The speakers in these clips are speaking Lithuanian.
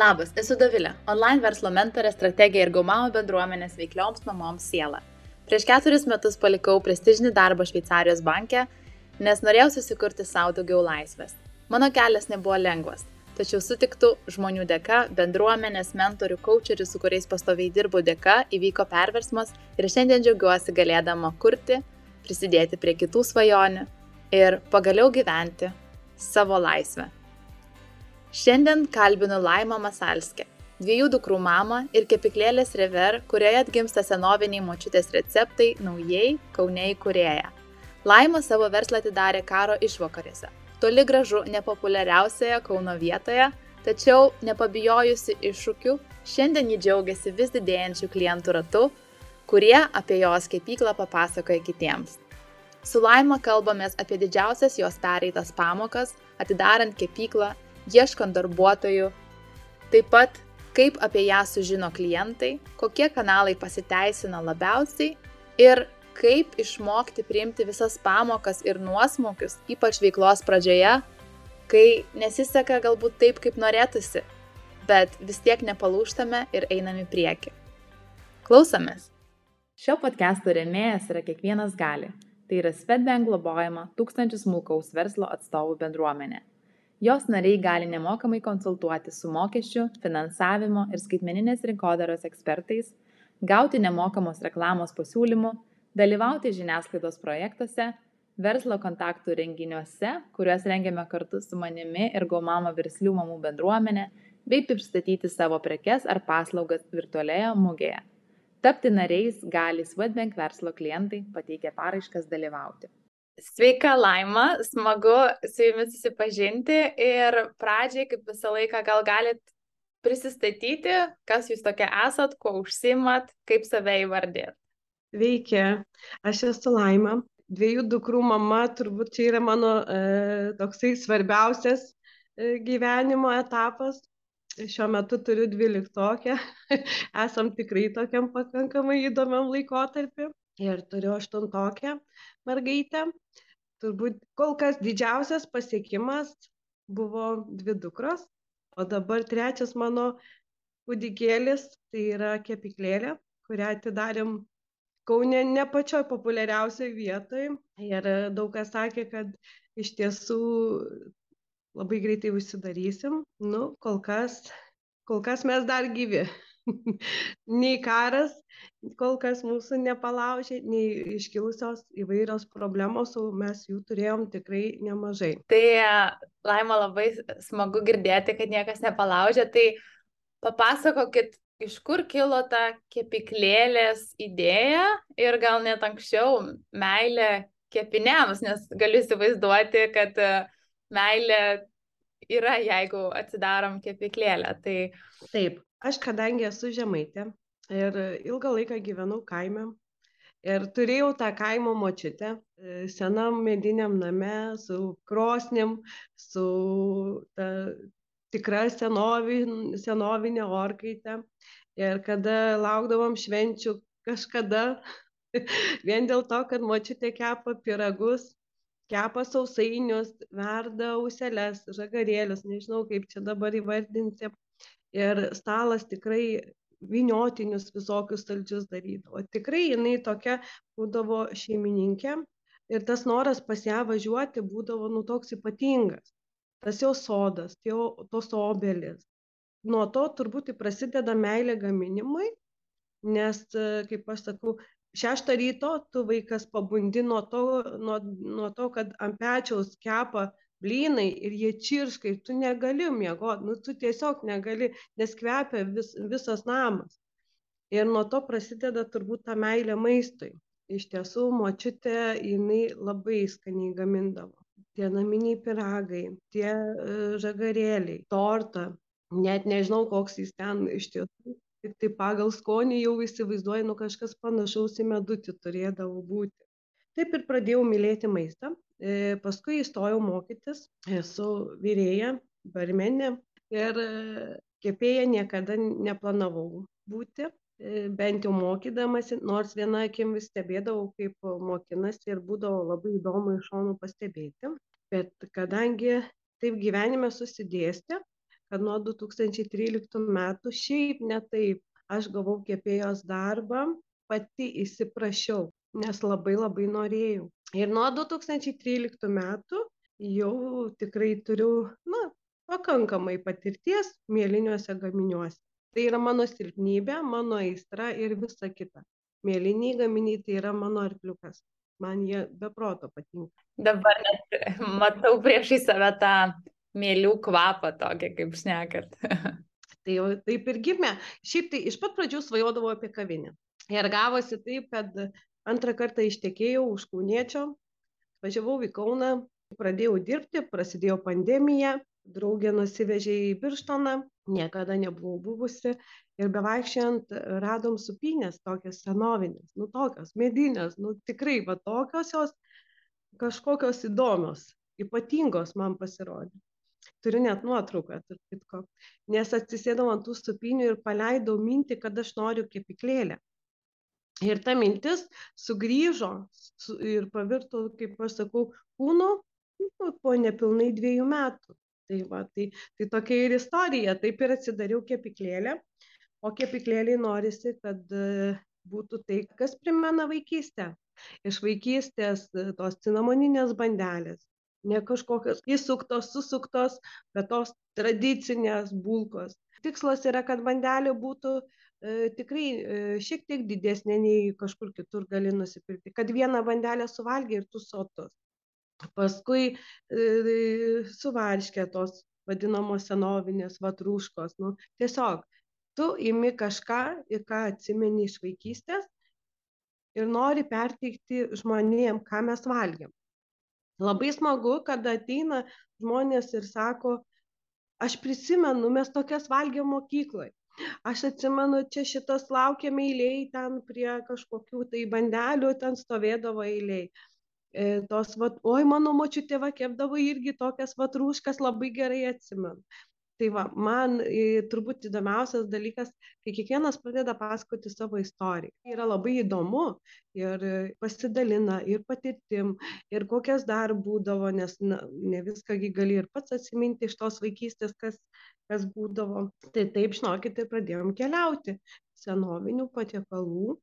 Labas, esu Davilė, online verslo mentorė, strategija ir gaumavo bendruomenės veiklioms mamoms siela. Prieš keturis metus palikau prestižinį darbą Šveicarijos banke, nes norėjau susikurti savo daugiau laisvės. Mano kelias nebuvo lengvas, tačiau sutiktų žmonių dėka, bendruomenės, mentorių, coacherių, su kuriais pastoviai dirbu dėka, įvyko perversmas ir šiandien džiaugiuosi galėdama kurti, prisidėti prie kitų svajonių ir pagaliau gyventi savo laisvę. Šiandien kalbinu Laimą Masalskę, dviejų dukrų mamą ir kepiklėlės Rever, kurioje atgimsta senoviniai močiutės receptai naujai Kaune įkūrėja. Laima savo verslą atidarė karo išvakarėse, toli gražu nepopuliariausioje Kauno vietoje, tačiau nepabijojusi iššūkių, šiandien ji džiaugiasi vis didėjančių klientų ratu, kurie apie jos kepyklą papasakoja kitiems. Su Laima kalbamės apie didžiausias jos pereitas pamokas, atidarant kepyklą ieškant darbuotojų, taip pat kaip apie ją sužino klientai, kokie kanalai pasiteisina labiausiai ir kaip išmokti priimti visas pamokas ir nuosmukius, ypač veiklos pradžioje, kai nesiseka galbūt taip, kaip norėtųsi, bet vis tiek nepalūštame ir einame į priekį. Klausomės. Šio podcast'o rėmėjas yra kiekvienas gali. Tai yra Svetbank globojama tūkstančių smulkaus verslo atstovų bendruomenė. Jos nariai gali nemokamai konsultuoti su mokesčių, finansavimo ir skaitmeninės rinkodaros ekspertais, gauti nemokamos reklamos pasiūlymų, dalyvauti žiniasklaidos projektuose, verslo kontaktų renginiuose, kuriuos rengiame kartu su manimi ir Gaumama verslių mamų bendruomenė, bei pristatyti savo prekes ar paslaugas virtualioje mugėje. Tapti nariais gali Swedbank verslo klientai pateikę paraiškas dalyvauti. Sveika Laima, smagu su jumis susipažinti ir pradžiai, kaip visą laiką, gal galit prisistatyti, kas jūs tokia esat, kuo užsimat, kaip save įvardėt. Veikia, aš esu Laima, dviejų dukrų mama, turbūt čia yra mano e, toksai svarbiausias e, gyvenimo etapas. Šiuo metu turiu dvyliktokę, esam tikrai tokiam pakankamai įdomiam laikotarpiu. Ir turiu aštuntokę mergaitę. Turbūt kol kas didžiausias pasiekimas buvo dvi dukros, o dabar trečias mano kūdikėlis, tai yra kepiklėlė, kurią atidarėm Kaune ne pačioj populiariausiai vietoj. Ir daug kas sakė, kad iš tiesų labai greitai užsidarysim. Nu, kol kas, kol kas mes dar gyvi. Nei karas kol kas mūsų nepalaužė, nei iškilusios įvairios problemos, o mes jų turėjom tikrai nemažai. Tai Laima labai smagu girdėti, kad niekas nepalaužė. Tai papasakokit, iš kur kilo ta kepiklėlės idėja ir gal net anksčiau meilė kepinėms, nes galiu įsivaizduoti, kad meilė yra, jeigu atsidarom kepiklėlę. Tai... Taip, aš kadangi esu žemaitė ir ilgą laiką gyvenau kaime ir turėjau tą kaimo močiutę e, senam mediniam name su krosnim, su ta tikra senovin, senovinė orkaitė. Ir kada laukdavom švenčių kažkada, vien dėl to, kad močiutė kepa piragus, kepa sausainius, verda auselės, žagarėlius, nežinau kaip čia dabar įvardinti, ir stalas tikrai vyniotinius visokius saldžius darydavo. Tikrai jinai tokia būdavo šeimininkė ir tas noras pas ją važiuoti būdavo nu toks ypatingas. Tas jau sodas, jau tos obelis. Nuo to turbūt prasideda meilė gaminimui, nes, kaip aš sakau, šeštą ryto tu vaikas pabundi nuo to, nuo, nuo to kad ant pečiaus kepa blynai ir jie čirškai, tu negali miegoti, nu tu tiesiog negali, nes kvepia vis, visas namas. Ir nuo to prasideda turbūt ta meilė maistui. Iš tiesų, močiutė jinai labai skaniai gamindavo. Tie naminiai piragai, tie uh, žagarėliai, tortą, net nežinau, koks jis ten iš tiesų. Tik tai pagal skonį jau įsivaizduoju, nu kažkas panašaus į medutį turėdavo būti. Taip ir pradėjau mylėti maistą E, paskui įstojau mokytis, esu vyrėja, barmenė ir kepėja niekada neplanavau būti, e, bent jau mokydamasi, nors viena akim vis stebėdavau, kaip mokinasi ir būdavo labai įdomu iš šonų pastebėti. Bet kadangi taip gyvenime susidėstė, kad nuo 2013 metų šiaip ne taip aš gavau kepėjos darbą, pati įsiprašiau, nes labai labai norėjau. Ir nuo 2013 metų jau tikrai turiu, na, pakankamai patirties mėliniuose gaminiuose. Tai yra mano silpnybė, mano aistra ir visa kita. Mėlyniai gaminiai tai yra mano arkliukas. Man jie beproto patinka. Dabar net matau priešai save tą mėlių kvapą tokį, kaip šnekat. tai jau taip ir gimė. Šiaip tai iš pat pradžių svajodavau apie kavinę. Ir gavosi taip, kad antrą kartą ištekėjau už kauniečio, važiavau į Kauną, pradėjau dirbti, prasidėjo pandemija, draugė nusivežė į Birštoną, niekada nebuvau buvusi ir bevaikščiant radom supynės tokias senovinės, nu tokios, medinės, nu tikrai va tokios jos kažkokios įdomios, ypatingos man pasirodė. Turiu net nuotrauką, tarp kitko, nes atsisėdau ant tų supinių ir paleidau mintį, kad aš noriu kepiklėlę. Ir ta mintis sugrįžo su, ir pavirto, kaip aš sakau, kūnu nu, po nepilnai dviejų metų. Tai va tai tai tokia ir istorija. Taip ir atsidariau kepyklėlę. O kepyklėlei norisi kad e, būtų tai kas primena vaikystę. Iš vaikystės e, tos cinamoninės bandelės. Ne kažkokios įsuktos susuktos bet tos tradicinės bulkos. Tikslas yra kad bandelė būtų e, tikrai šiek tiek didesnė nei kažkur kitur gali nusipirkti kad vieną bandelę suvalgei ir tu sotus paskui su varške tos vadinamos senovinės vatruškos. Nu, tiesiog tu imi kažką, į ką atsimeni iš vaikystės ir nori perteikti žmonėm, ką mes valgiam. Labai smagu, kad ateina žmonės ir sako, aš prisimenu, mes tokias valgėm mokykloje. Aš atsimenu, čia šitas laukiame eiliai ten prie kažkokių tai bandelių, ten stovėdavo eiliai. E, tos vat oi mano močiutė va kepdavo irgi tokias vat rūškas labai gerai atsimenu. Tai va, man turbūt įdomiausias dalykas, kai kiekvienas pradeda pasakoti savo istoriją. Yra labai įdomu ir pasidalina ir patirtim, ir kokias dar būdavo, nes na, ne viską gali ir pats atsiminti iš tos vaikystės, kas, kas būdavo. Tai taip, žinokit, ir pradėjom keliauti senovinių patiekalų,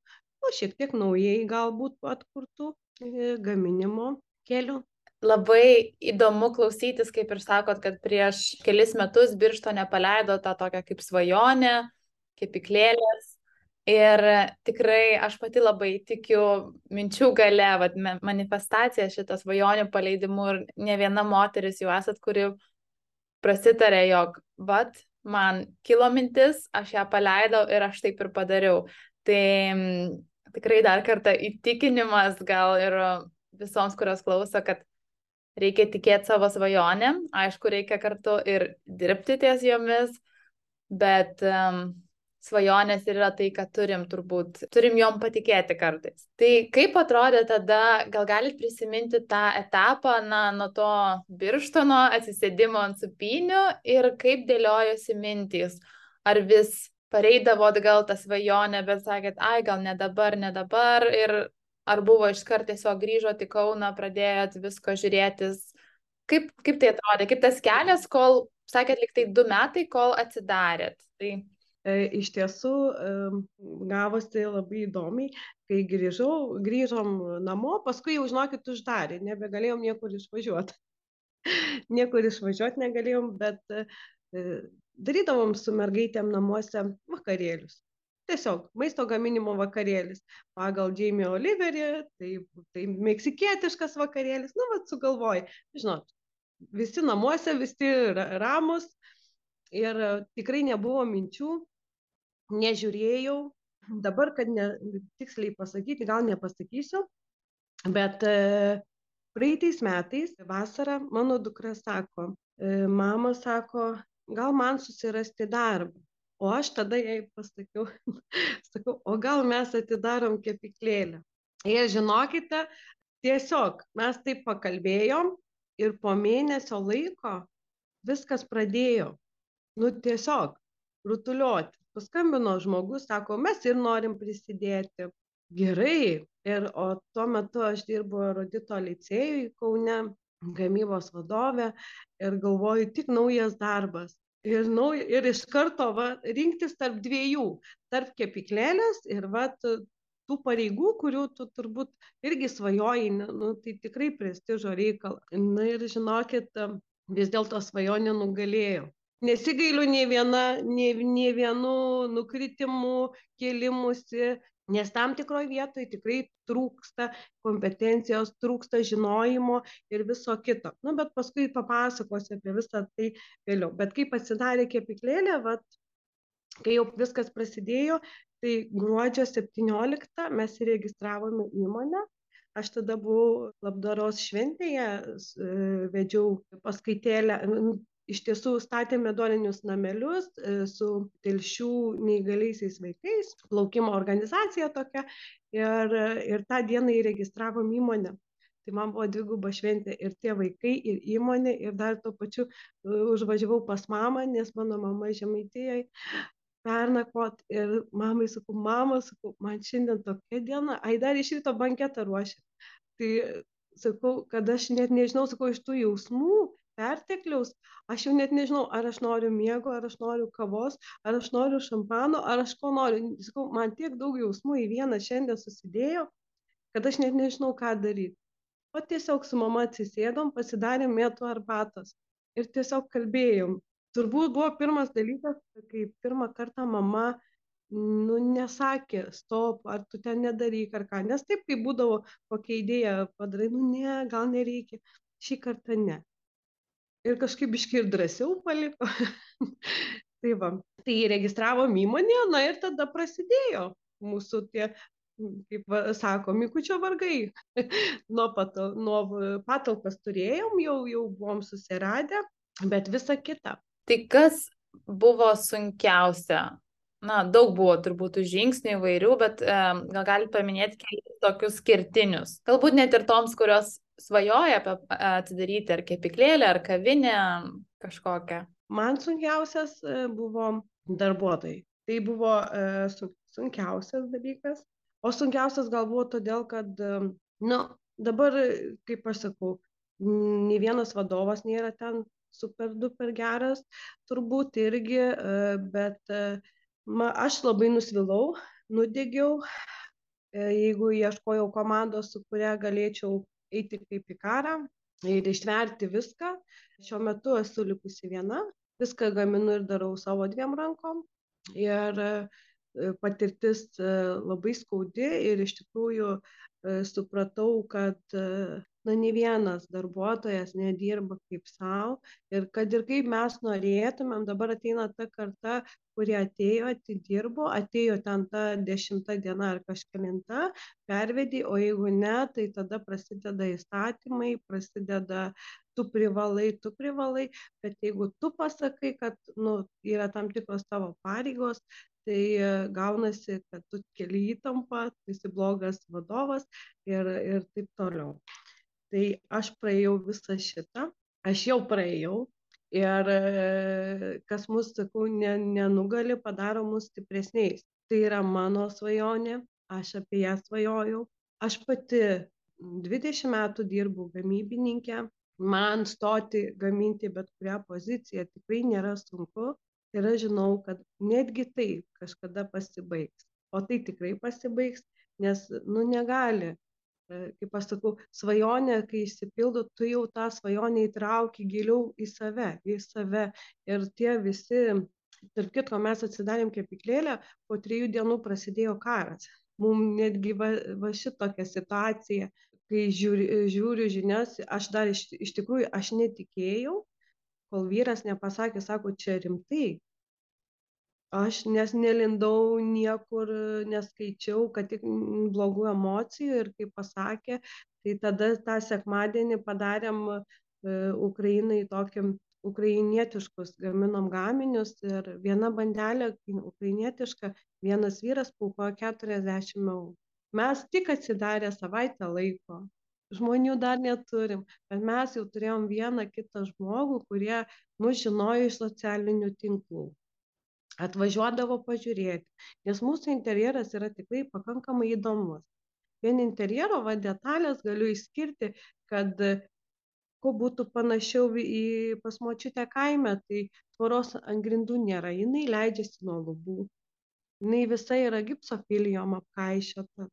o šiek tiek naujai galbūt atkurtų gaminimo keliu. Labai įdomu klausytis, kaip ir sakot, kad prieš kelis metus biršto nepaleido tą tokią kaip svajonę, kepiklėlės. Ir tikrai aš pati labai tikiu minčių gale, vat, manifestacija šitą svajonių paleidimu ir ne viena moteris jau esat, kuri prasitarė, jog, vat, man kilo mintis, aš ją paleidau ir aš taip ir padariau. Tai tikrai dar kartą įtikinimas gal ir visoms, kurios klauso, kad reikia tikėti savo svajonėm, aišku, reikia kartu ir dirbti ties jomis, bet um, svajonės yra tai, kad turim turbūt, turim jom patikėti kartais. Tai kaip atrodė tada, gal galit prisiminti tą etapą, na, nuo to birštono atsisėdimo ant supinių ir kaip dėliojosi mintys, ar vis pareidavot gal tą svajonę, bet sakėt, ai, gal ne dabar, ne dabar. Ir ar buvo iškart tiesiog grįžot į Kauną, pradėjot visko žiūrėtis. Kaip, kaip tai atrodė, kaip tas kelias, kol, sakėt, liktai du metai, kol atsidarėt. Tai... E, iš tiesų gavosi labai įdomiai, kai grįžau, grįžom namo, paskui jau, žinokit, uždarė, nebegalėjom niekur išvažiuoti. niekur išvažiuoti negalėjom, bet e, darydavom su mergaitėm namuose vakarėlius. Tiesiog maisto gaminimo vakarėlis. Pagal Jamie Oliverį, tai, tai meksikietiškas vakarėlis, nu, vad sugalvoji, žinot, visi namuose, visi ramus ir tikrai nebuvo minčių, nežiūrėjau, dabar, kad ne, tiksliai pasakyti, gal nepasakysiu, bet e, praeitais metais vasarą mano dukra sako, e, mama sako, gal man susirasti darbą. O aš tada jai pasakiau, sakau, o gal mes atidarom kepiklėlę. Ir žinokite, tiesiog mes taip pakalbėjom ir po mėnesio laiko viskas pradėjo, nu tiesiog, rutuliuoti. Paskambino žmogus, sako, mes ir norim prisidėti. Gerai. Ir o tuo metu aš dirbu Rodito licėjui Kaune gamybos vadovė ir galvoju, tik naujas darbas. Ir nauja ir iš karto va rinktis tarp dviejų tarp kepyklėlės ir vat tų pareigų kurių tu turbūt irgi svajojai ne nu tai tikrai prestižo reikala na ir žinokit vis dėlto svajonė nugalėjo. Nesigailiu nei viena nei nei vienu nukritimu kėlimusi nes tam tikroj vietoj tikrai trūksta kompetencijos trūksta žinojimo ir viso kito. Nu bet paskui papasakosiu apie visa tai vėliau. Bet kai pasidarė kepyklėlė vat kai jau viskas prasidėjo tai gruodžio septynioliktą mes įregistravome įmonę. Aš tada buvau labdaros šventėje vedžiau paskaitėlę iš tiesų statėm meduolinius namelius su telšių neįgaliaisiais vaikais plaukimo organizacija tokia ir ir tą dieną įregistravom įmonę. Tai man buvo dviguba šventė ir tie vaikai ir įmonė ir dar tuo pačiu užvažiavau pas mamą nes mano mama žemaitijoj pernakvot ir mamai sakau mama sakau man šiandien tokia diena. Ai dar iš ryto banketą ruošia tai sakau kad aš net nežinau sakau iš tų jausmų pertekliaus aš jau net nežinau ar aš noriu miego ar aš noriu kavos ar aš noriu šampano ar aš ko noriu. Sakau man tiek daug jausmų į vieną šiandien susidėjo kad aš net nežinau ką daryt. O tiesiog su mama atsisėdom pasidarėm mėtų arbatos ir tiesiog kalbėjom. Turbūt buvo pirmas dalykas kai pirmą kartą mama nu nesakė stop ar tu ten nedaryk ar ką. Nes taip kaip būdavo kokią idėją padarai nu ne gal nereikia. Šį kartą ne ir kažkaip biškį ir drąsiau paliko. tai va, tai įregistravom įmonę, na ir tada prasidėjo mūsų tie, kaip va, sako, mikučio vargai. nuo, patal, nuo patalpas turėjom, jau, jau buvom susiradę, bet visa kita. Tai kas buvo sunkiausia? Na, daug buvo turbūt žingsnių įvairių, bet e, gal galite paminėti tokius skirtinius. Galbūt net ir toms, kurios svajoja apie atidaryti ar kepyklėlę, ar kavinę kažkokią? Man sunkiausias e, buvo darbuotojai. Tai buvo e, sunkiausias dalykas. O sunkiausias gal buvo todėl, kad, e, na, nu, dabar, kaip aš sakau, nei vienas vadovas nėra ten super duper geras, turbūt irgi, bet ma, aš labai nusvilau, nudegiau, jeigu ieškojau komandos, su kuria galėčiau eiti kaip į karą ir ištverti viską. Šiuo metu esu likusi viena, viską gaminu ir darau savo dviem rankom. Ir e, patirtis e, labai skaudi ir iš tikrųjų e, supratau, kad na nei vienas darbuotojas nedirba kaip sau. Ir kad ir kaip mes norėtumėm dabar ateina ta karta kuri atėjo atidirbo atėjo ten ta dešimta diena ar kažkelinta pervedė o jeigu ne tai tada prasideda įstatymai prasideda tu privalai tu privalai. Bet jeigu tu pasakai kad nu yra tam tikros tavo pareigos tai gaunasi kad tu keli įtampą tu esi blogas vadovas ir ir taip toliau tai aš praėjau visą šitą. Aš jau praėjau ir kas mus sakau ne nenugali padaro mus stipresniais. Tai yra mano svajonė aš apie ją svajojau. Aš pati dvidešim metų dirbu gamybininke. Man stoti gaminti bet kurią poziciją tikrai nėra sunku. Ir aš žinau kad netgi tai kažkada pasibaigs. O tai tikrai pasibaigs nes nu negali kaip aš sakau, svajonė, kai išsipildo, tu jau tą svajonę įtrauki giliau į save, į save. Ir tie visi, tarp kitko, mes atsidarėm kepiklėlę, po trijų dienų prasidėjo karas. Mums netgi va, va šitokia situacija, kai žiūri, žiūriu žinias, aš dar iš, iš tikrųjų, aš netikėjau, kol vyras nepasakė, sako, čia rimtai, aš nes nelindau niekur neskaičiau kad tik blogų emocijų ir kaip pasakė tai tada tą sekmadienį padarėm ukrainai tokį ukrainietiškus gaminom gaminius ir viena bandelė ukrainietiška vienas vyras paaukojo keturiasdešim eurų. Mes tik atsidarę savaitę laiko. Žmonių dar neturim bet mes jau turėjom vieną kitą žmogų kurie mus žinojo iš socialinių tinklų atvažiuodavo pažiūrėti nes mūsų interjeras yra tikrai pakankamai įdomus vien interjero va detalės galiu išskirti kad kuo būtų panašiau į pas močiutę kaime, tai tvoros ant grindų nėra, jinai leidžiasi nuo lubų. Jinai visa yra gipsofilijom apkaišėta.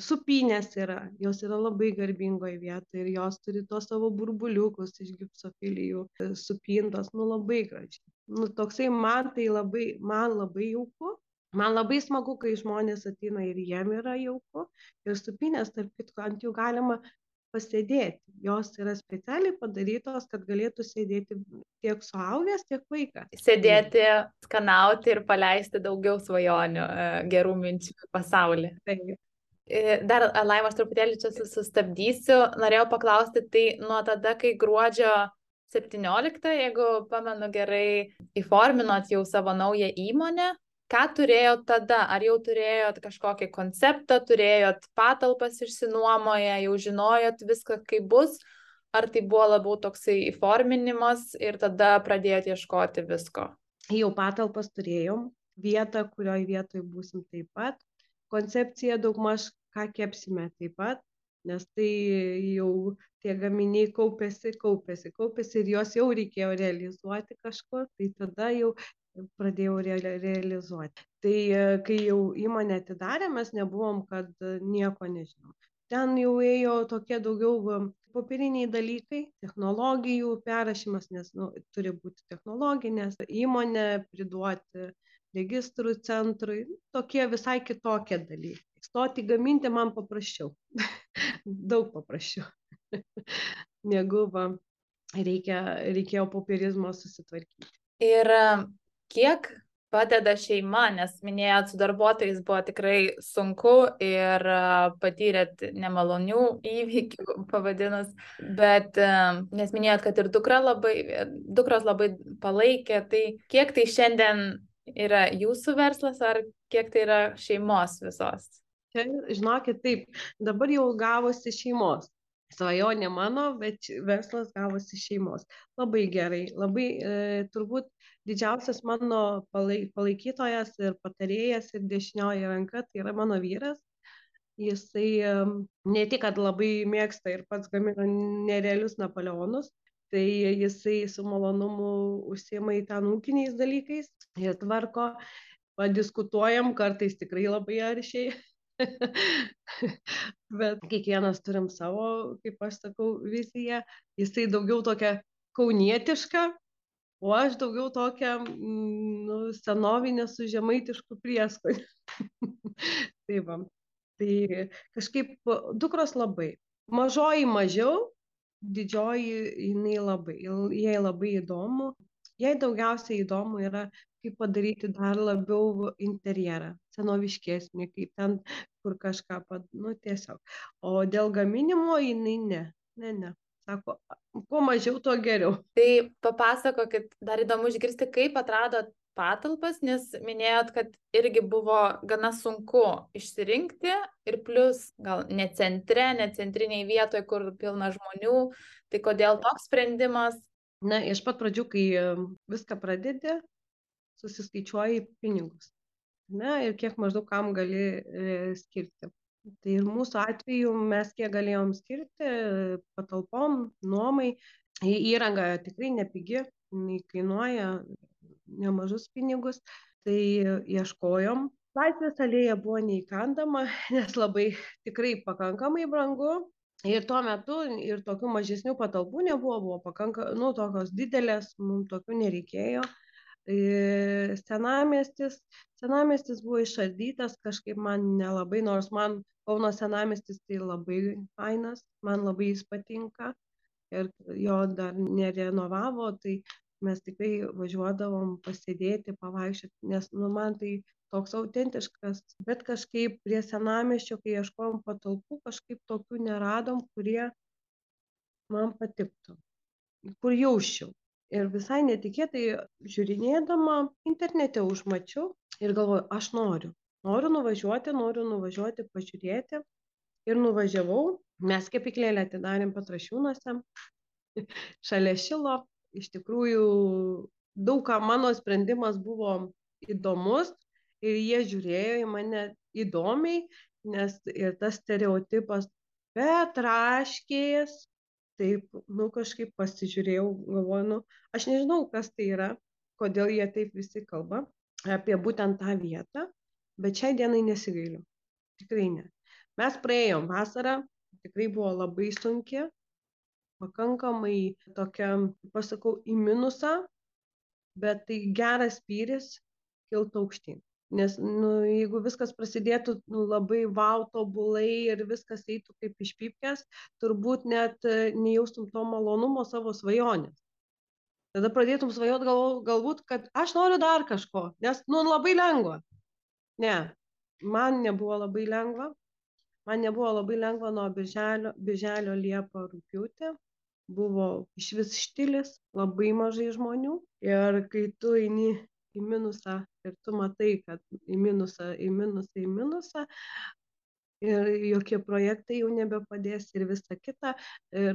Supinės yra, jos yra labai garbingoje vietoje ir jos turi tuos savo burbuliukus iš gipsofilijų supintos, nu labai gražiai. Nu toksai man tai labai, man labai jauku. Man labai smagu, kai žmonės ateina ir jiem yra jauku. Ir supinės, tarp kitko, ant jų galima pasėdėti. Jos yra specialiai padarytos, kad galėtų sėdėti tiek suaugęs, tiek vaikas. Sėdėti, skanauti ir paleisti daugiau svajonių, e, gerų minčių į pasaulį. Taip. E, dar Laimos truputėlį čia sustabdysiu. Norėjau paklausti, tai nuo tada, kai gruodžio 17, jeigu pamenu gerai, įforminot jau savo naują įmonę, ką turėjot tada? Ar jau turėjot kažkokį konceptą, turėjot patalpas išsinuomoję, jau žinojot viską, kaip bus, ar tai buvo labiau toksai įforminimas ir tada pradėjot ieškoti visko? Jau patalpas turėjom, vietą, kurioje vietoje būsim taip pat, koncepcija daugmaž, ką kepsime taip pat, nes tai jau tie gaminiai kaupėsi, kaupėsi, kaupėsi ir juos jau reikėjo realizuoti kažkur, tai tada jau pradėjau reali realizuoti. Tai kai jau įmonę atidarėm mes nebuvom kad nieko nežinom. Ten jau ėjo tokie daugiau popieriniai dalykai technologijų perrašymas nes nu turi būti technologinės įmonę priduoti registrų centrui tokie visai kitokie dalykai. Stoti gaminti man paprasčiau. Daug paprasčiau. Negu va reikia reikėjo popierizmo susitvarkyti. Ir kiek padeda šeima, nes minėjot, su darbuotojais buvo tikrai sunku ir patyrėt nemalonių įvykių, pavadinus, bet nes minėjot, kad ir dukra labai, dukros labai palaikė, tai kiek tai šiandien yra jūsų verslas ar kiek tai yra šeimos visos? Čia, žinokit, taip, dabar jau gavosi šeimos svajonė mano, bet verslas gavosi šeimos. Labai gerai, labai e, turbūt didžiausias mano palaikytojas ir patarėjas ir dešinioji ranka tai yra mano vyras. Jisai e, ne tik, kad labai mėgsta ir pats gamina nerealius Napoleonus, tai jisai su malonumu užsiema į ten ūkiniais dalykais ir tvarko, padiskutuojam kartais tikrai labai aršiai Bet kiekvienas turim savo, kaip aš sakau, viziją. Jisai daugiau tokia kaunietiška, o aš daugiau tokia mm, nu, senovinė su žemaitišku prieskoniu. tai va. Tai kažkaip dukros labai. Mažoji mažiau, didžioji jinai labai. Jai labai įdomu. Jai daugiausiai įdomu yra kaip padaryti dar labiau interjerą senoviškesnį, kaip ten, kur kažką, pad... nu tiesiog. O dėl gaminimo jinai ne, ne, ne. Sako, kuo mažiau, tuo geriau. Tai papasakokit, dar įdomu išgirsti, kaip atradot patalpas, nes minėjot, kad irgi buvo gana sunku išsirinkti ir plus gal ne centre, ne centriniai vietoje, kur pilna žmonių. Tai kodėl toks sprendimas? Na, iš pat pradžių, kai viską pradedi, susiskaičiuoji pinigus. Ne, ir kiek maždaug kam gali e, skirti. Tai ir mūsų atveju mes kiek galėjom skirti patalpom, nuomai. Įranga tikrai nepigi, jinai kainuoja nemažus pinigus, tai ieškojom. Laisvės alėja buvo neįkandama, nes labai tikrai pakankamai brangu. Ir tuo metu ir tokių mažesnių patalpų nebuvo, buvo pakankamai, nu, tokios didelės, mums tokių nereikėjo senamiestis senamiestis buvo išardytas kažkaip man nelabai nors man kauno senamiestis tai labai fainas man labai jis patinka ir jo dar nerenovavo tai mes tikrai važiuodavom pasėdėti pavaikščioti nes nu man tai toks autentiškas bet kažkaip prie senamiesčio kai ieškojom patalpų kažkaip tokių neradom kurie man patiktų kur jausčiau ir visai netikėtai žiūrinėdama internete užmačiau ir galvoju, aš noriu. Noriu nuvažiuoti, noriu nuvažiuoti, pažiūrėti. Ir nuvažiavau, mes kepiklėlę atidarėm Patrašiūnuose, šalia Šilo. Iš tikrųjų, daug ką mano sprendimas buvo įdomus ir jie žiūrėjo į mane įdomiai, nes ir tas stereotipas Petraškės, taip, nu kažkaip pasižiūrėjau, galvoju, nu, aš nežinau, kas tai yra, kodėl jie taip visi kalba apie būtent tą vietą, bet šiai dienai nesigailiu. Tikrai ne. Mes praėjom vasarą, tikrai buvo labai sunki, pakankamai tokia, pasakau, į minusą, bet tai geras spyris kilt aukštyn. Nes nu jeigu viskas prasidėtų nu labai vau tobulai ir viskas eitų kaip iš pypkės turbūt net e, nejaustum to malonumo savo svajonės. Tada pradėtum svajot gal galbūt kad aš noriu dar kažko nes nu labai lengva. Ne man nebuvo labai lengva. Man nebuvo labai lengva nuo birželio birželio liepą rugpjūtį buvo išvis štilis labai mažai žmonių ir kai tu eini į minusą ir tu matai, kad į minusą, į minusą, į minusą ir jokie projektai jau nebepadės ir visa kita,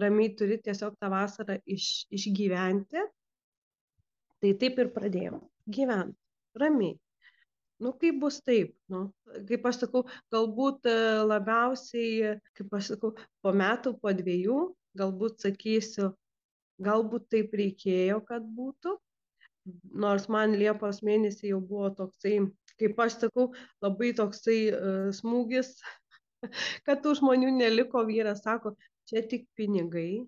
ramiai turi tiesiog tą vasarą iš, išgyventi. Tai taip ir pradėjom. Gyventi. Ramiai. Nu, kaip bus taip, nu, kaip aš sakau, galbūt e, labiausiai, kaip aš sakau, po metų, po dviejų, galbūt sakysiu, galbūt taip reikėjo, kad būtų, nors man Liepos mėnesį jau buvo toksai, kaip aš sakau, labai toksai uh, smūgis, kad tų žmonių neliko, vyras sako, čia tik pinigai,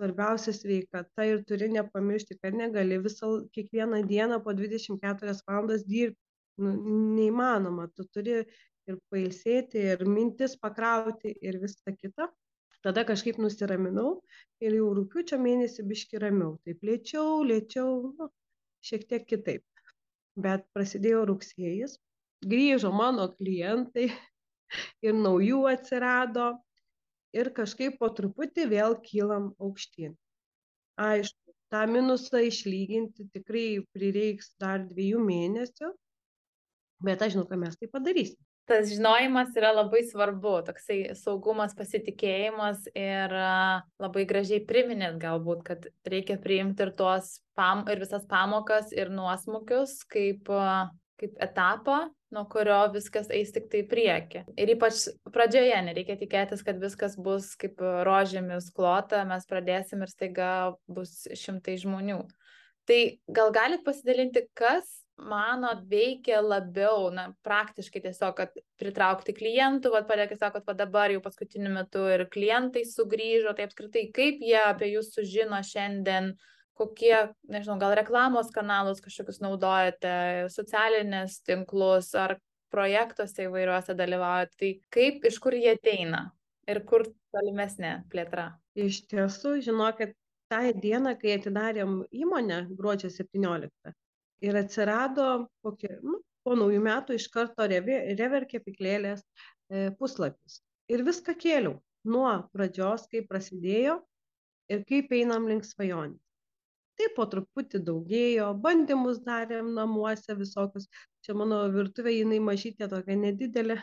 svarbiausia sveikata ir turi nepamiršti, kad negali visą kiekvieną dieną po 24 valandas dirbti. Nu, neįmanoma, tu turi ir pailsėti, ir mintis pakrauti, ir visą kitą. Tada kažkaip nusiraminau ir jau rūpiučio mėnesį biški ramiau. Taip lėčiau, lėčiau, nu, šiek tiek kitaip. Bet prasidėjo rugsėjais, grįžo mano klientai ir naujų atsirado ir kažkaip po truputį vėl kylam aukštyn. Aišku, tą minusą išlyginti tikrai prireiks dar dviejų mėnesių, bet aš žinau, kad mes tai padarysim tas žinojimas yra labai svarbu, toksai saugumas, pasitikėjimas ir labai gražiai priminėt galbūt, kad reikia priimti ir tuos pam, ir visas pamokas ir nuosmukius kaip, kaip etapą, nuo kurio viskas eis tik tai prieki. Ir ypač pradžioje nereikia tikėtis, kad viskas bus kaip rožėmis klota, mes pradėsim ir staiga bus šimtai žmonių. Tai gal galit pasidalinti, kas manot veikia labiau, na, praktiškai tiesiog, kad pritraukti klientų, vad padėkit, sakot, va dabar jau paskutiniu metu ir klientai sugrįžo, tai apskritai, kaip jie apie jūs sužino šiandien, kokie, nežinau, gal reklamos kanalus kažkokius naudojate, socialinės tinklus ar projektuose įvairiuose dalyvaujate, tai kaip, iš kur jie ateina ir kur tolimesnė plėtra? Iš tiesų, žinokit, tą dieną, kai atidarėm įmonę gruodžio 17, ir atsirado kokie, nu, po naujų metų iš karto rever kepyklėlės e, puslapis. Ir viską kėliau nuo pradžios, kaip prasidėjo ir kaip einam link svajonės. Tai po truputį daugėjo, bandymus darėm namuose visokius. Čia mano virtuvė, jinai mažytė tokia nedidelė,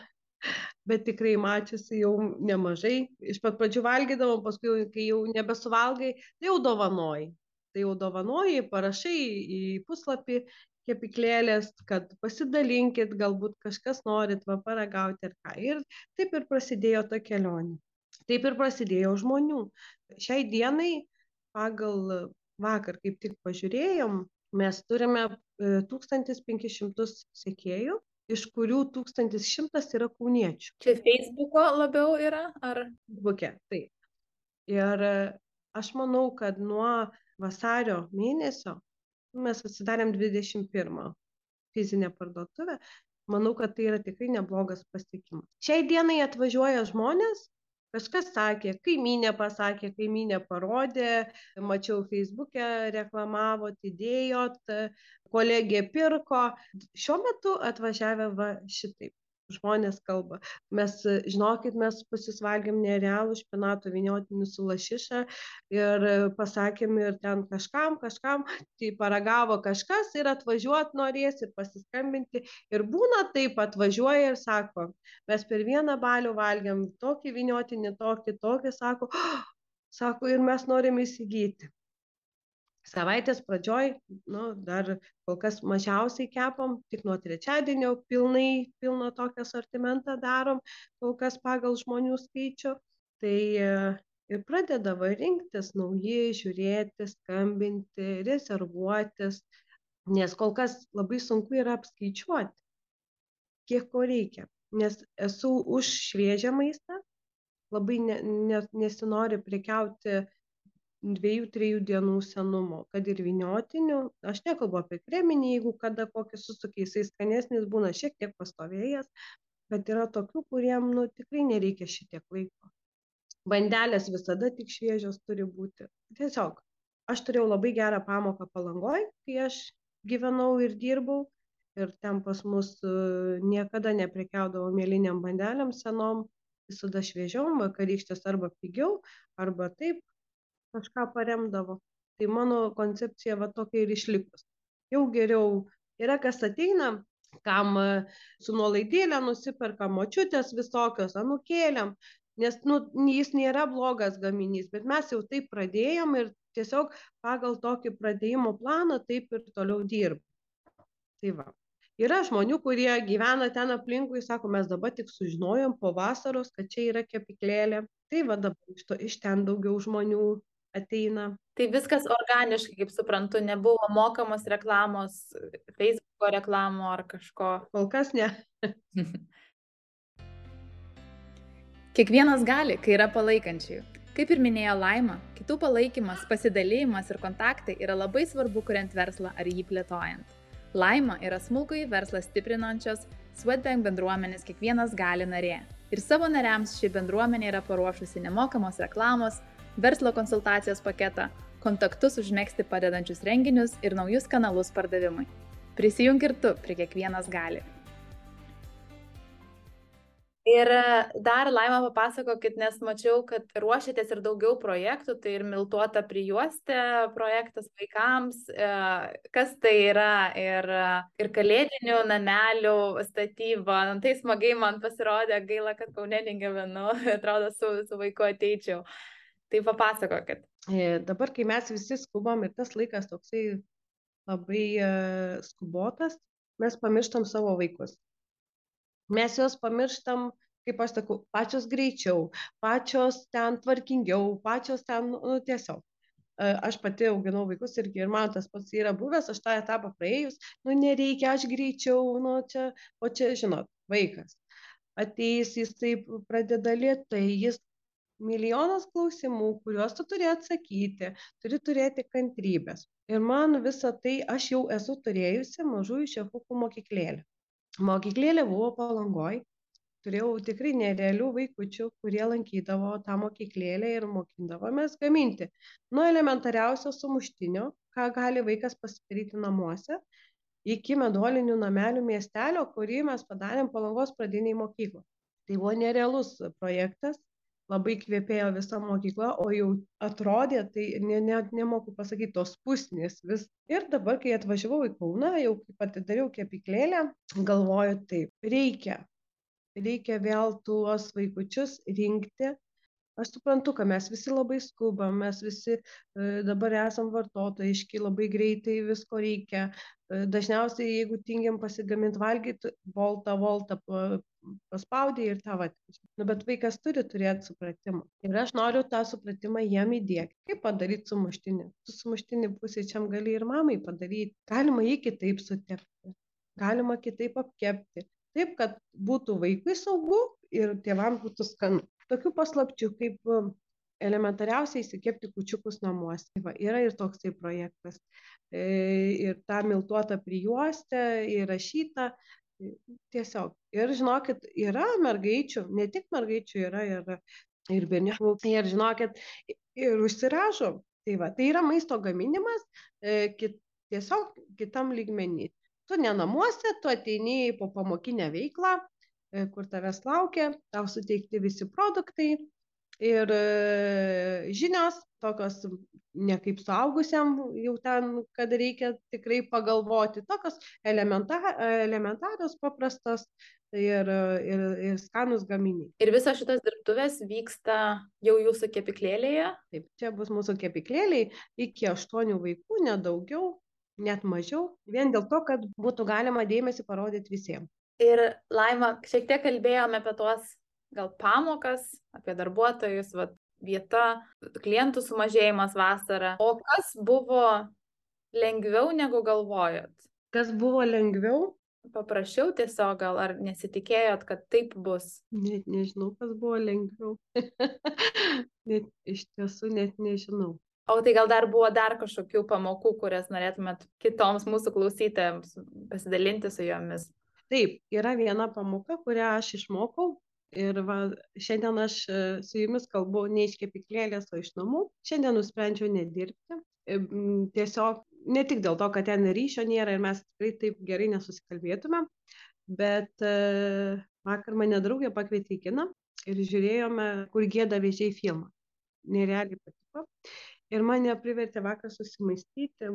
bet tikrai mačiusi jau nemažai. Iš pat pradžių valgydavom, paskui, kai jau nebesuvalgai, tai jau dovanoji tai jau dovanoji, parašai į puslapį kepyklėlės, kad pasidalinkit, galbūt kažkas norit va paragauti ar ką. Ir taip ir prasidėjo ta kelionė. Taip ir prasidėjo žmonių. Šiai dienai pagal vakar kaip tik pažiūrėjom, mes turime 1500 e, sekėjų, iš kurių 1100 yra kauniečių. Čia Facebook'o labiau yra, ar? Facebook'e, taip. Ir aš manau, kad nuo vasario mėnesio mes atsidarėm 21 fizinę parduotuvę. Manau, kad tai yra tikrai neblogas pasiekimas. Šiai dienai atvažiuoja žmonės, kažkas sakė, kaimynė pasakė, kaimynė parodė, mačiau Facebook'e, reklamavot, įdėjot, kolegė pirko. Šiuo metu atvažiavę va šitaip žmonės kalba. Mes, žinokit, mes pasisvalgėm nerealų špinatų viniotinį su lašiša ir pasakėm ir ten kažkam, kažkam, tai paragavo kažkas ir atvažiuot norės ir pasiskambinti. Ir būna taip, atvažiuoja ir sako, mes per vieną balių valgiam tokį viniotinį, tokį, tokį, sako, oh, sako, ir mes norim įsigyti savaitės pradžioj nu dar kol kas mažiausiai kepam tik nuo trečiadienio pilnai pilną tokį asortimentą darom kol kas pagal žmonių skaičių. Tai ir pradeda va rinktis nauji žiūrėti skambinti rezervuotis nes kol kas labai sunku yra apskaičiuoti kiek ko reikia. Nes esu už šviežią maistą labai ne ne nesinori prekiauti dviejų trijų dienų senumo kad ir vyniotinių. Aš nekalbu apie kreminį jeigu kada kokį susuki jisai skanesnis būna šiek tiek pastovėjęs bet yra tokių kuriem nu tikrai nereikia šitiek laiko. Bandelės visada tik šviežios turi būti. Tiesiog aš turėjau labai gerą pamoką palangoj kai aš gyvenau ir dirbau ir ten pas mus e, niekada neprekiaudavo mielinėm bandelėm senom visada šviežiom vakarykštės arba pigiau arba taip kažką paremdavo. Tai mano koncepcija va tokia ir išlikus. Jau geriau yra kas ateina kam e, su nuolaidėle nusiperka močiutės visokios anūkėlėm nes nu jis nėra blogas gaminys bet mes jau taip pradėjom ir tiesiog pagal tokį pradėjimo planą taip ir toliau dirbam. Tai va. Yra žmonių kurie gyvena ten aplinkui sako mes dabar tik sužinojom po vasaros kad čia yra kepyklėlė. Tai va dabar iš to iš ten daugiau žmonių ateina. Tai viskas organiškai, kaip suprantu, nebuvo mokamos reklamos, Facebooko reklamų ar kažko. Kol kas ne. Kiekvienas gali, kai yra palaikančiųjų. Kaip ir minėjo Laima, kitų palaikymas, pasidalėjimas ir kontaktai yra labai svarbu, kuriant verslą ar jį plėtojant. Laima yra smulkų į verslą stiprinančios Sweatbank bendruomenės kiekvienas gali narė. Ir savo nariams ši bendruomenė yra paruošusi nemokamos reklamos, verslo konsultacijos paketą, kontaktus užmėgsti padedančius renginius ir naujus kanalus pardavimui. Prisijunk ir tu, prie kiekvienas gali. Ir dar Laima papasakokit, nes mačiau, kad ruošiatės ir daugiau projektų, tai ir miltuota prijuostė projektas vaikams, e, kas tai yra ir, ir kalėdinių namelių statyba. Nu, tai smagiai man pasirodė, gaila, kad kaunė negyvenu, atrodo, su, su vaiku ateičiau. Tai papasakokit. E, dabar, kai mes visi skubam ir tas laikas toksai labai e, skubotas, mes pamirštam savo vaikus. Mes juos pamirštam, kaip aš sakau, pačios greičiau, pačios ten tvarkingiau, pačios ten, nu, tiesiog. E, aš pati auginau vaikus irgi ir man tas pats yra buvęs, aš tą etapą praėjus, nu nereikia, aš greičiau, nu čia, o čia, žinot, vaikas ateis, jis taip pradeda lietai, jis milijonas klausimų, kuriuos tu turi atsakyti, turi turėti kantrybės. Ir man visą tai aš jau esu turėjusi mažųjų šefukų mokyklėlę. Mokyklėlė buvo palangoj, turėjau tikrai nerealių vaikučių, kurie lankydavo tą mokyklėlę ir mokindavomės gaminti. Nuo elementariausio sumuštinio, ką gali vaikas pasidaryti namuose, iki medolinių namelių miestelio, kurį mes padarėm palangos pradiniai mokyklą. Tai buvo nerealus projektas, labai kvepėjo visa mokykla, o jau atrodė, tai ne, net nemoku pasakyti, tos pusnės vis. Ir dabar, kai atvažiavau į Kauną, jau kaip atidariau kepiklėlę, galvoju taip, reikia, reikia vėl tuos vaikučius rinkti aš suprantu kad mes visi labai skubam mes visi e, dabar esam vartotojiški labai greitai visko reikia. E, dažniausiai jeigu tingim pasigamint valgyt boltą voltą paspaudei ir tau atveža nu bet vaikas turi turėt supratimą. Ir aš noriu tą supratimą jiem įdiegt. Kaip padaryt sumuštinį? Tu sumuštinį pusryčiam gali ir mamai padaryt. Galima jį kitaip sutepti. Galima kitaip apkepti. Taip kad būtų vaikui saugu ir tėvam būtų skanu tokių paslapčių kaip um, elementariausiai įsikepti kučiukus namuose. Tai va, yra ir toksai projektas. E, ir ta miltuota prijuostė įrašyta. E, tiesiog. Ir žinokit, yra mergaičių, ne tik mergaičių, yra ir, ir berniukų. Ir žinokit, ir užsirašo. Tai, va, tai yra maisto gaminimas e, kit, tiesiog kitam lygmenį. Tu ne namuose, tu ateini po pamokinę veiklą, kur tavęs laukia, tau suteikti visi produktai ir e, žinios, tokios ne kaip suaugusiam jau ten, kad reikia tikrai pagalvoti, tokios elementa, elementarios, paprastos ir, ir, ir skanus gaminiai. Ir visos šitos dirbtuvės vyksta jau jūsų kepiklėlėje? Taip, čia bus mūsų kepiklėliai iki aštuonių vaikų, nedaugiau, net mažiau, vien dėl to, kad būtų galima dėmesį parodyti visiems ir laima šiek tiek kalbėjome apie tuos gal pamokas apie darbuotojus vat vieta, klientų sumažėjimas vasarą. O kas buvo lengviau negu galvojot? Kas buvo lengviau? Paprašiau tiesiog gal, ar nesitikėjot, kad taip bus? Net nežinau, kas buvo lengviau. net, iš tiesų net nežinau. O tai gal dar buvo dar kažkokių pamokų, kurias norėtumėt kitoms mūsų klausytėms pasidalinti su jomis? Taip, yra viena pamoka, kurią aš išmokau ir va šiandien aš e, su jumis kalbu ne iš kepyklėlės o iš namų. Šiandien nusprendžiau nedirbti e, tiesiog ne tik dėl to kad ten ryšio nėra ir mes tikrai taip gerai nesusikalbėtumėm bet e, vakar mane draugė pakvietė į kiną ir žiūrėjome kur gėda vėžiai filmą. Nerealiai patiko. Ir mane privertė vakar susimąstyti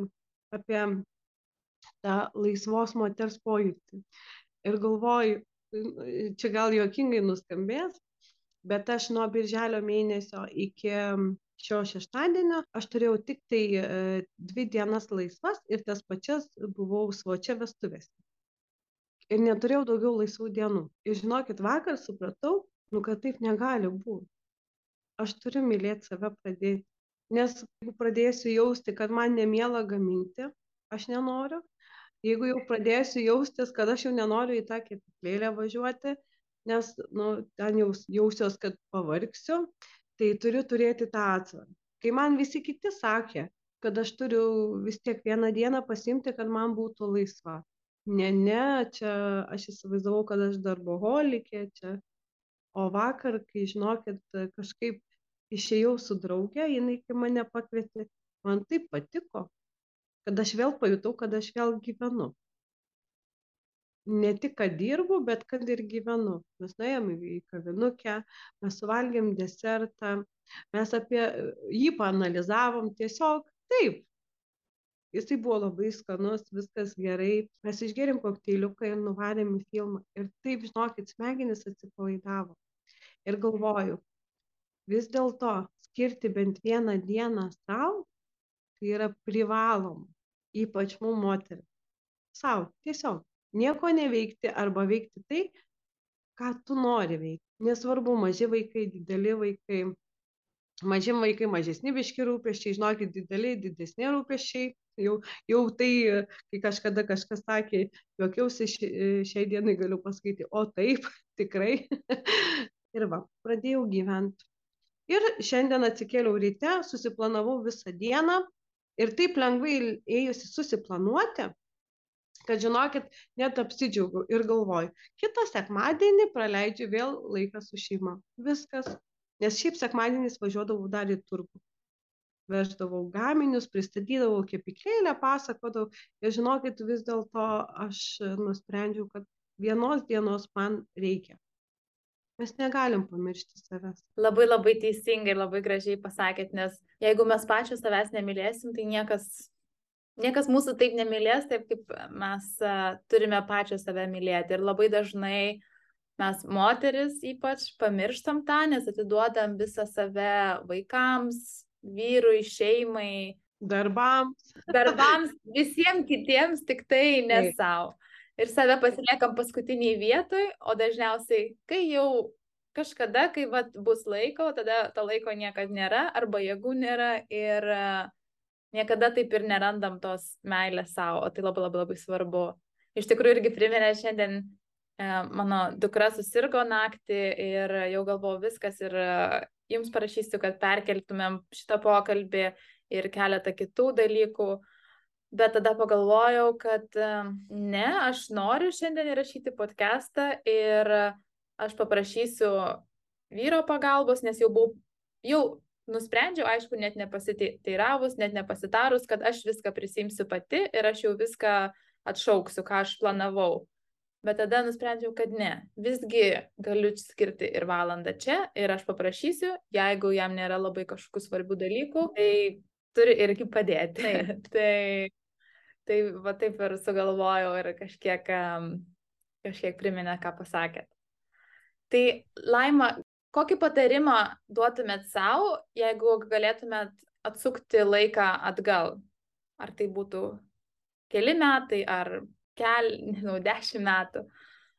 apie tą laisvos moters pojūtį ir galvoju čia gal juokingai nuskambės, bet aš nuo birželio mėnesio iki šio šeštadienio aš turėjau tik tai e, dvi dienas laisvas ir tas pačias buvau svočia vestuvėse. Ir neturėjau daugiau laisvų dienų. Ir žinokit, vakar supratau, nu, kad taip negali būti. Aš turiu mylėti save pradėti. Nes jeigu pradėsiu jausti, kad man nemiela gaminti, aš nenoriu, jeigu jau pradėsiu jaustis, kad aš jau nenoriu į tą kepyklėlę važiuoti, nes nu, ten jau jausiuos, kad pavargsiu, tai turiu turėti tą atsvarą. Kai man visi kiti sakė, kad aš turiu vis tiek vieną dieną pasimti, kad man būtų laisva. Ne, ne, čia aš įsivaizdavau, kad aš darboholikė čia. O vakar, kai žinokit, kažkaip išėjau su draugė, jinai kai mane pakvietė, man taip patiko, kad aš vėl pajutau, kad aš vėl gyvenu. Ne tik, kad dirbu, bet kad ir gyvenu. Mes nuėjom į kavinukę, mes suvalgėm desertą, mes apie jį panalizavom tiesiog taip. Jisai buvo labai skanus, viskas gerai. Mes išgėrėm kokteiliuką ir nuvarėm į filmą. Ir taip, žinokit, smegenis atsipalaidavo. Ir galvoju, vis dėlto skirti bent vieną dieną savo, tai yra privaloma ypač mum moterim. Sau, tiesiog nieko neveikti arba veikti tai, ką tu nori veikti. Nesvarbu, maži vaikai, dideli vaikai, maži vaikai, mažesni biški rūpeščiai, žinokit, dideli, didesni rūpeščiai. Jau, jau tai, kai kažkada kažkas sakė, juokiausi šiai dienai galiu pasakyti, o taip, tikrai. ir va, pradėjau gyventi. Ir šiandien atsikėliau ryte, susiplanavau visą dieną, Ir taip lengvai ėjusi susiplanuoti, kad žinokit, net apsidžiaugiu ir galvoju, kitą sekmadienį praleidžiu vėl laiką su šeima. Viskas. Nes šiaip sekmadieniais važiuodavau dar į turgų. Veždavau gaminius, pristatydavau kepiklėlę, pasakodavau. Ir žinokit, vis dėlto aš nusprendžiau, kad vienos dienos man reikia. Mes negalim pamiršti savęs. Labai labai teisingai, labai gražiai pasakėt, nes jeigu mes pačios savęs nemylėsim, tai niekas, niekas mūsų taip nemylės, taip kaip mes uh, turime pačios save mylėti. Ir labai dažnai mes moteris ypač pamirštam tą, nes atiduodam visą save vaikams, vyrui, šeimai. Darbams. Darbams, visiems kitiems, tik tai ne savo ir save pasiliekam paskutiniai vietoj, o dažniausiai, kai jau kažkada, kai vat, bus laiko, tada to laiko niekada nėra, arba jėgų nėra ir uh, niekada taip ir nerandam tos meilės savo, o tai labai labai labai svarbu. Iš tikrųjų irgi priminė šiandien uh, mano dukra susirgo naktį ir jau galvojau viskas ir uh, jums parašysiu, kad perkeltumėm šitą pokalbį ir keletą kitų dalykų. Bet tada pagalvojau, kad ne, aš noriu šiandien įrašyti podcastą ir aš paprašysiu vyro pagalbos, nes jau buvau, jau nusprendžiau, aišku, net nepasiteiravus, net nepasitarus, kad aš viską prisimsiu pati ir aš jau viską atšauksiu, ką aš planavau. Bet tada nusprendžiau, kad ne, visgi galiu skirti ir valandą čia ir aš paprašysiu, jeigu jam nėra labai kažkokių svarbių dalykų, tai turi irgi padėti. Tai Tai va taip ir sugalvojau ir kažkiek, kažkiek priminė, ką pasakėt. Tai Laima, kokį patarimą duotumėt savo, jeigu galėtumėt atsukti laiką atgal? Ar tai būtų keli metai, ar kel, nežinau, dešimt metų,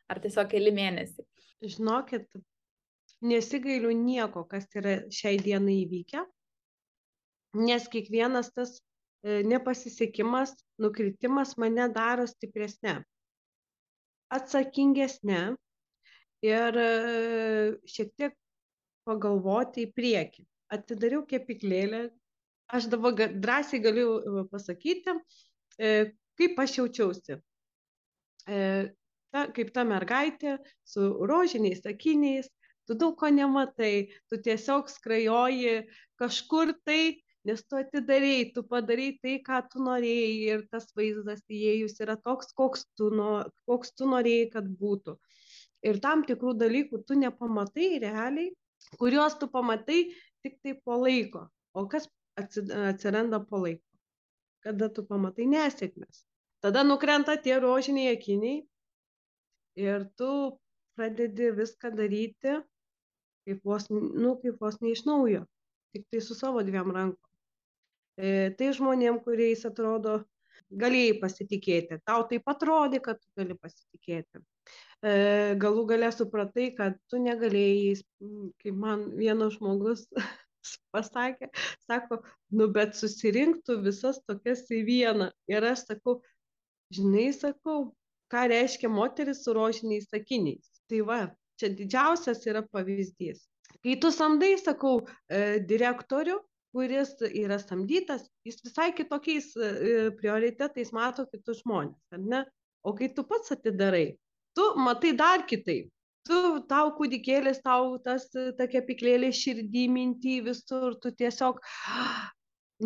ar tiesiog keli mėnesiai? Žinokit, nesigailiu nieko, kas yra šiai dienai įvykę, nes kiekvienas tas nepasisekimas, nukritimas mane daro stipresnė, atsakingesnė ir e, šiek tiek pagalvoti į priekį. Atidariau kepiklėlę, aš dabar drąsiai galiu e, pasakyti, kaip aš jaučiausi. Ta, kaip ta mergaitė su rožiniais akiniais, tu daug ko nematai, tu tiesiog skrajoji kažkur tai nes tu atidarei, tu padarei tai, ką tu norėjai ir tas vaizdas įėjus yra toks, koks tu, no, koks tu norėjai, kad būtų. Ir tam tikrų dalykų tu nepamatai realiai, kuriuos tu pamatai tik tai po laiko. O kas atsiranda po laiko? Kada tu pamatai nesėkmės. Tada nukrenta tie rožiniai akiniai ir tu pradedi viską daryti kaip vos, nu, kaip vos ne iš naujo, tik tai su savo dviem rankom. E, tai žmonėm, kuriais atrodo galėjai pasitikėti. Tau taip atrodė, kad tu gali pasitikėti. E, galų galę supratai, kad tu negalėjai, kaip man vienas žmogus pasakė, sako, nu bet susirinktų visas tokias į vieną. Ir aš sakau, žinai, sakau, ką reiškia moteris su rožiniais sakiniais. Tai va, čia didžiausias yra pavyzdys. Kai tu samdai, sakau, e, direktorių, kuris yra samdytas, jis visai kitokiais e, prioritetais mato kitus žmonės, ar ne? O kai tu pats atidarai, tu matai dar kitaip. Tu, tau kūdikėlis, tau tas, ta kepiklėlė širdį, mintį visur, tu tiesiog,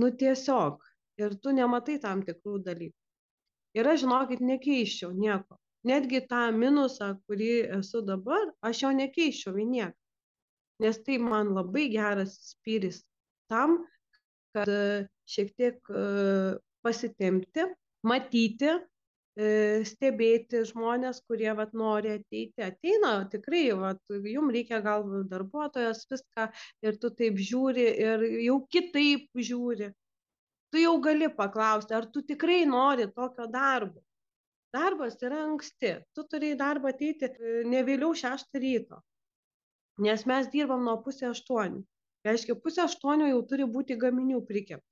nu tiesiog, ir tu nematai tam tikrų dalykų. Ir aš, žinokit, nekeiščiau nieko. Netgi tą minusą, kurį esu dabar, aš jo nekeiščiau į nieką. Nes tai man labai geras spyris tam, kad e, šiek tiek e, pasitempti, matyti, e, stebėti žmonės, kurie vat, nori ateiti. Ateina tikrai, vat, jums reikia gal darbuotojas viską ir tu taip žiūri ir jau kitaip žiūri. Tu jau gali paklausti, ar tu tikrai nori tokio darbo. Darbas yra anksti. Tu turi į darbą ateiti ne vėliau šeštą ryto. Nes mes dirbam nuo pusė aštuonių reiškia pusę aštuonių jau turi būti gaminių prikepta.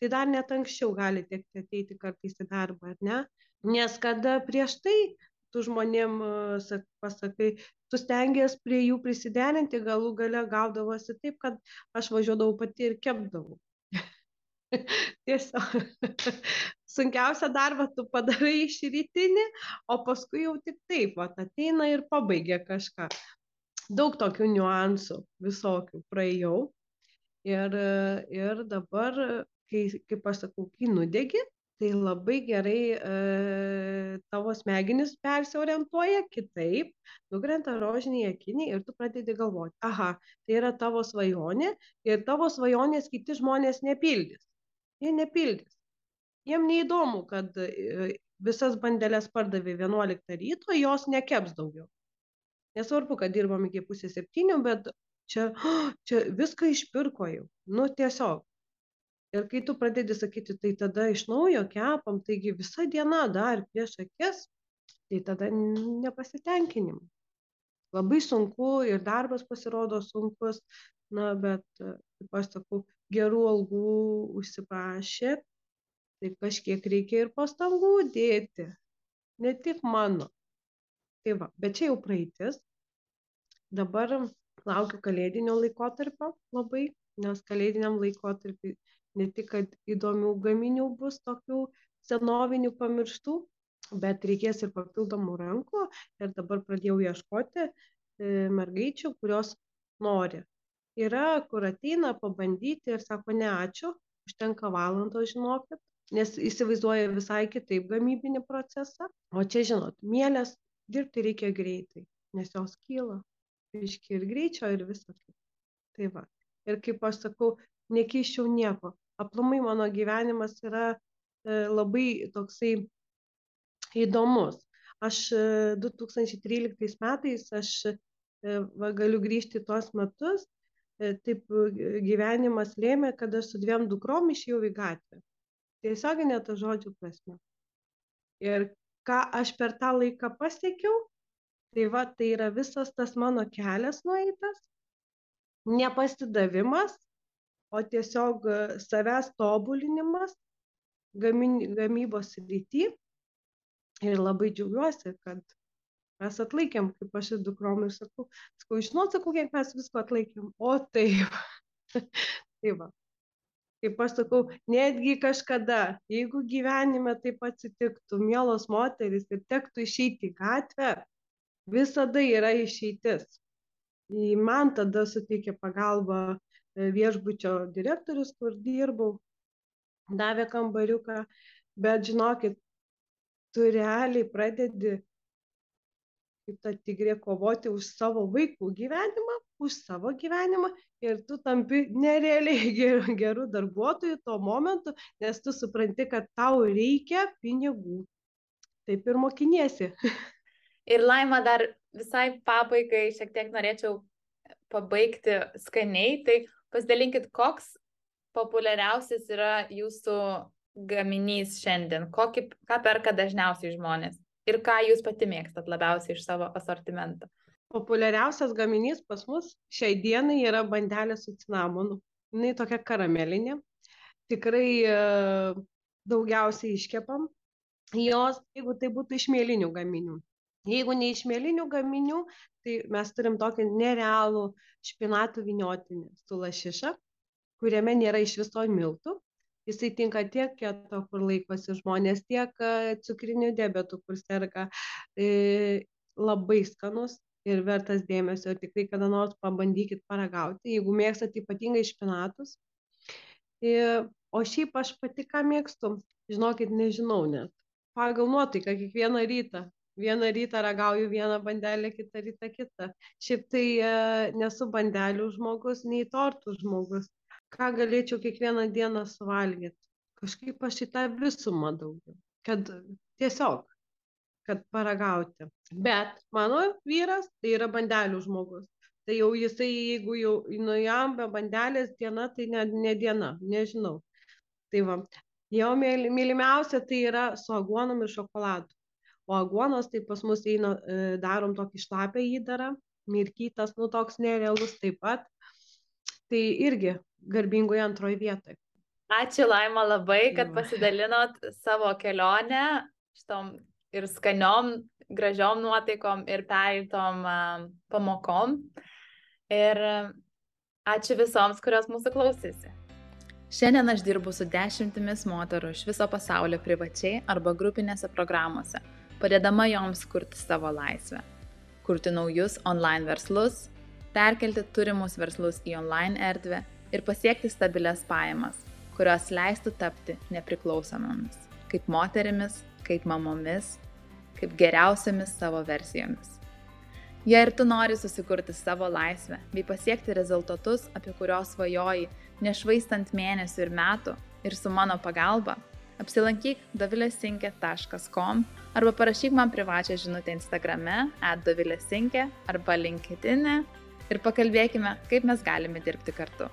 Tai dar net anksčiau gali tekti ateiti kartais į darbą, ar ne? Nes kada prieš tai tu žmonėm pasakai, tu stengiasi prie jų prisiderinti, galų gale gaudavosi taip, kad aš važiuodavau pati ir kepdavau. Tiesiog sunkiausią darbą tu padarai iš rytinį, o paskui jau tik taip, va, ateina ir pabaigia kažką daug tokių niuansų visokių praėjau. Ir, ir dabar, kai, kaip aš sakau, kai nudegi, tai labai gerai e, tavo smegenis persiorientuoja kitaip, nukrenta rožiniai akiniai ir tu pradedi galvoti, aha, tai yra tavo svajonė ir tavo svajonės kiti žmonės nepildys. Jie nepildys. Jiem neįdomu, kad e, visas bandelės pardavė 11 ryto, jos nekeps daugiau. Nesvarbu, kad dirbam iki pusės septynių, bet čia, oh, čia viską išpirko jau. Nu, tiesiog. Ir kai tu pradedi sakyti, tai tada iš naujo kepam, taigi visa diena dar prieš akis, tai tada nepasitenkinim. Labai sunku ir darbas pasirodo sunkus, na, bet, kaip aš sakau, gerų algų užsiprašė, tai kažkiek reikia ir pastangų dėti. Ne tik mano. Tai va, bet čia jau praeitis. Dabar laukiu kalėdinio laikotarpio labai, nes kalėdiniam laikotarpiu ne tik, kad įdomių gaminių bus tokių senovinių pamirštų, bet reikės ir papildomų rankų. Ir dabar pradėjau ieškoti e, mergaičių, kurios nori. Yra, kur ateina pabandyti ir sako, ne ačiū, užtenka valandos, žinokit, nes įsivaizduoja visai kitaip gamybinį procesą. O čia, žinot, mielės dirbti reikia greitai, nes jos kyla. Iški ir greičio, ir visą tai. Tai va. Ir kaip aš sakau, nekeiščiau nieko. Aplamai mano gyvenimas yra e, labai toksai įdomus. Aš e, 2013 metais, aš e, va, galiu grįžti tuos metus, e, taip e, gyvenimas lėmė, kad aš su dviem dukrom išėjau į gatvę. Tiesioginė ta žodžių prasme. Ir ką aš per tą laiką pasiekiau, tai va, tai yra visas tas mano kelias nueitas, nepasidavimas, o tiesiog savęs tobulinimas gamybos rytį. Ir labai džiaugiuosi, kad mes atlaikėm, kaip aš ir dukrom ir sakau, sakau, žinot, sakau, kiek mes visko atlaikėm. O taip. tai va. Kaip aš sakau, netgi kažkada, jeigu gyvenime taip atsitiktų, mielos moteris, ir tektų išeiti į gatvę, visada yra išeitis. Man tada suteikė pagalbą e, viešbučio direktorius, kur dirbau, davė kambariuką, bet žinokit, tu realiai pradedi kaip ta tigrė kovoti už savo vaikų gyvenimą, už savo gyvenimą ir tu tampi nerealiai geru, geru darbuotoju tuo momentu, nes tu supranti, kad tau reikia pinigų. Taip ir mokiniesi. Ir laima dar visai pabaigai šiek tiek norėčiau pabaigti skaniai, tai pasidalinkit, koks populiariausias yra jūsų gaminys šiandien, Kokį, ką perka dažniausiai žmonės ir ką jūs pati mėgstat labiausiai iš savo asortimento. Populiariausias gaminys pas mus šiai dienai yra bandelė su cinamonu. Jis tokia karamelinė. Tikrai e, daugiausiai iškepam jos, jeigu tai būtų iš mėlinių gaminių. Jeigu ne iš mėlinių gaminių, tai mes turim tokį nerealų špinatų viniotinį su lašiša, kuriame nėra iš viso miltų. Jisai tinka tiek keto, kur laikosi žmonės, tiek e, cukriniu diabetu, kur serga. E, labai skanus ir vertas dėmesio. Ir tikrai kada nors pabandykit paragauti, jeigu mėgstat ypatingai špinatus. Ir, o šiaip aš pati ką mėgstu, žinokit, nežinau net. Pagal nuotaiką kiekvieną rytą vieną rytą ragauju vieną bandelę, kitą rytą kitą. Šiaip tai e, nesu bandelių žmogus, nei tortų žmogus. Ką galėčiau kiekvieną dieną suvalgyti? Kažkaip aš į tą visumą daugiau. Kad tiesiog, kad paragauti. Bet mano vyras tai yra bandelių žmogus. Tai jau jisai, jeigu jau nu jam be bandelės diena, tai ne, ne diena, nežinau. Tai va, jo mylimiausia tai yra su aguonom ir šokoladu o aguonos tai pas mus eina e, darom tokį šlapią įdarą mirkytas nu toks nerealus taip pat tai irgi garbingoje antroje vietoje Ačiū Laima labai, kad pasidalinot savo kelionę šitom ir skaniom, gražiom nuotaikom ir pereitom pamokom. Ir ačiū visoms, kurios mūsų klausėsi. Šiandien aš dirbu su dešimtimis moterų iš viso pasaulio privačiai arba grupinėse programuose padėdama joms kurti savo laisvę, kurti naujus online verslus, perkelti turimus verslus į online erdvę ir pasiekti stabilias pajamas, kurios leistų tapti nepriklausomomis, kaip moterimis, kaip mamomis, kaip geriausiamis savo versijomis. Jei ir tu nori susikurti savo laisvę bei pasiekti rezultatus, apie kuriuos svajoji, nešvaistant mėnesių ir metų ir su mano pagalba, apsilankyk dovilesinkė.com arba parašyk man privačią žinutę Instagrame atdovilesinkė arba LinkedIn e ir pakalbėkime, kaip mes galime dirbti kartu.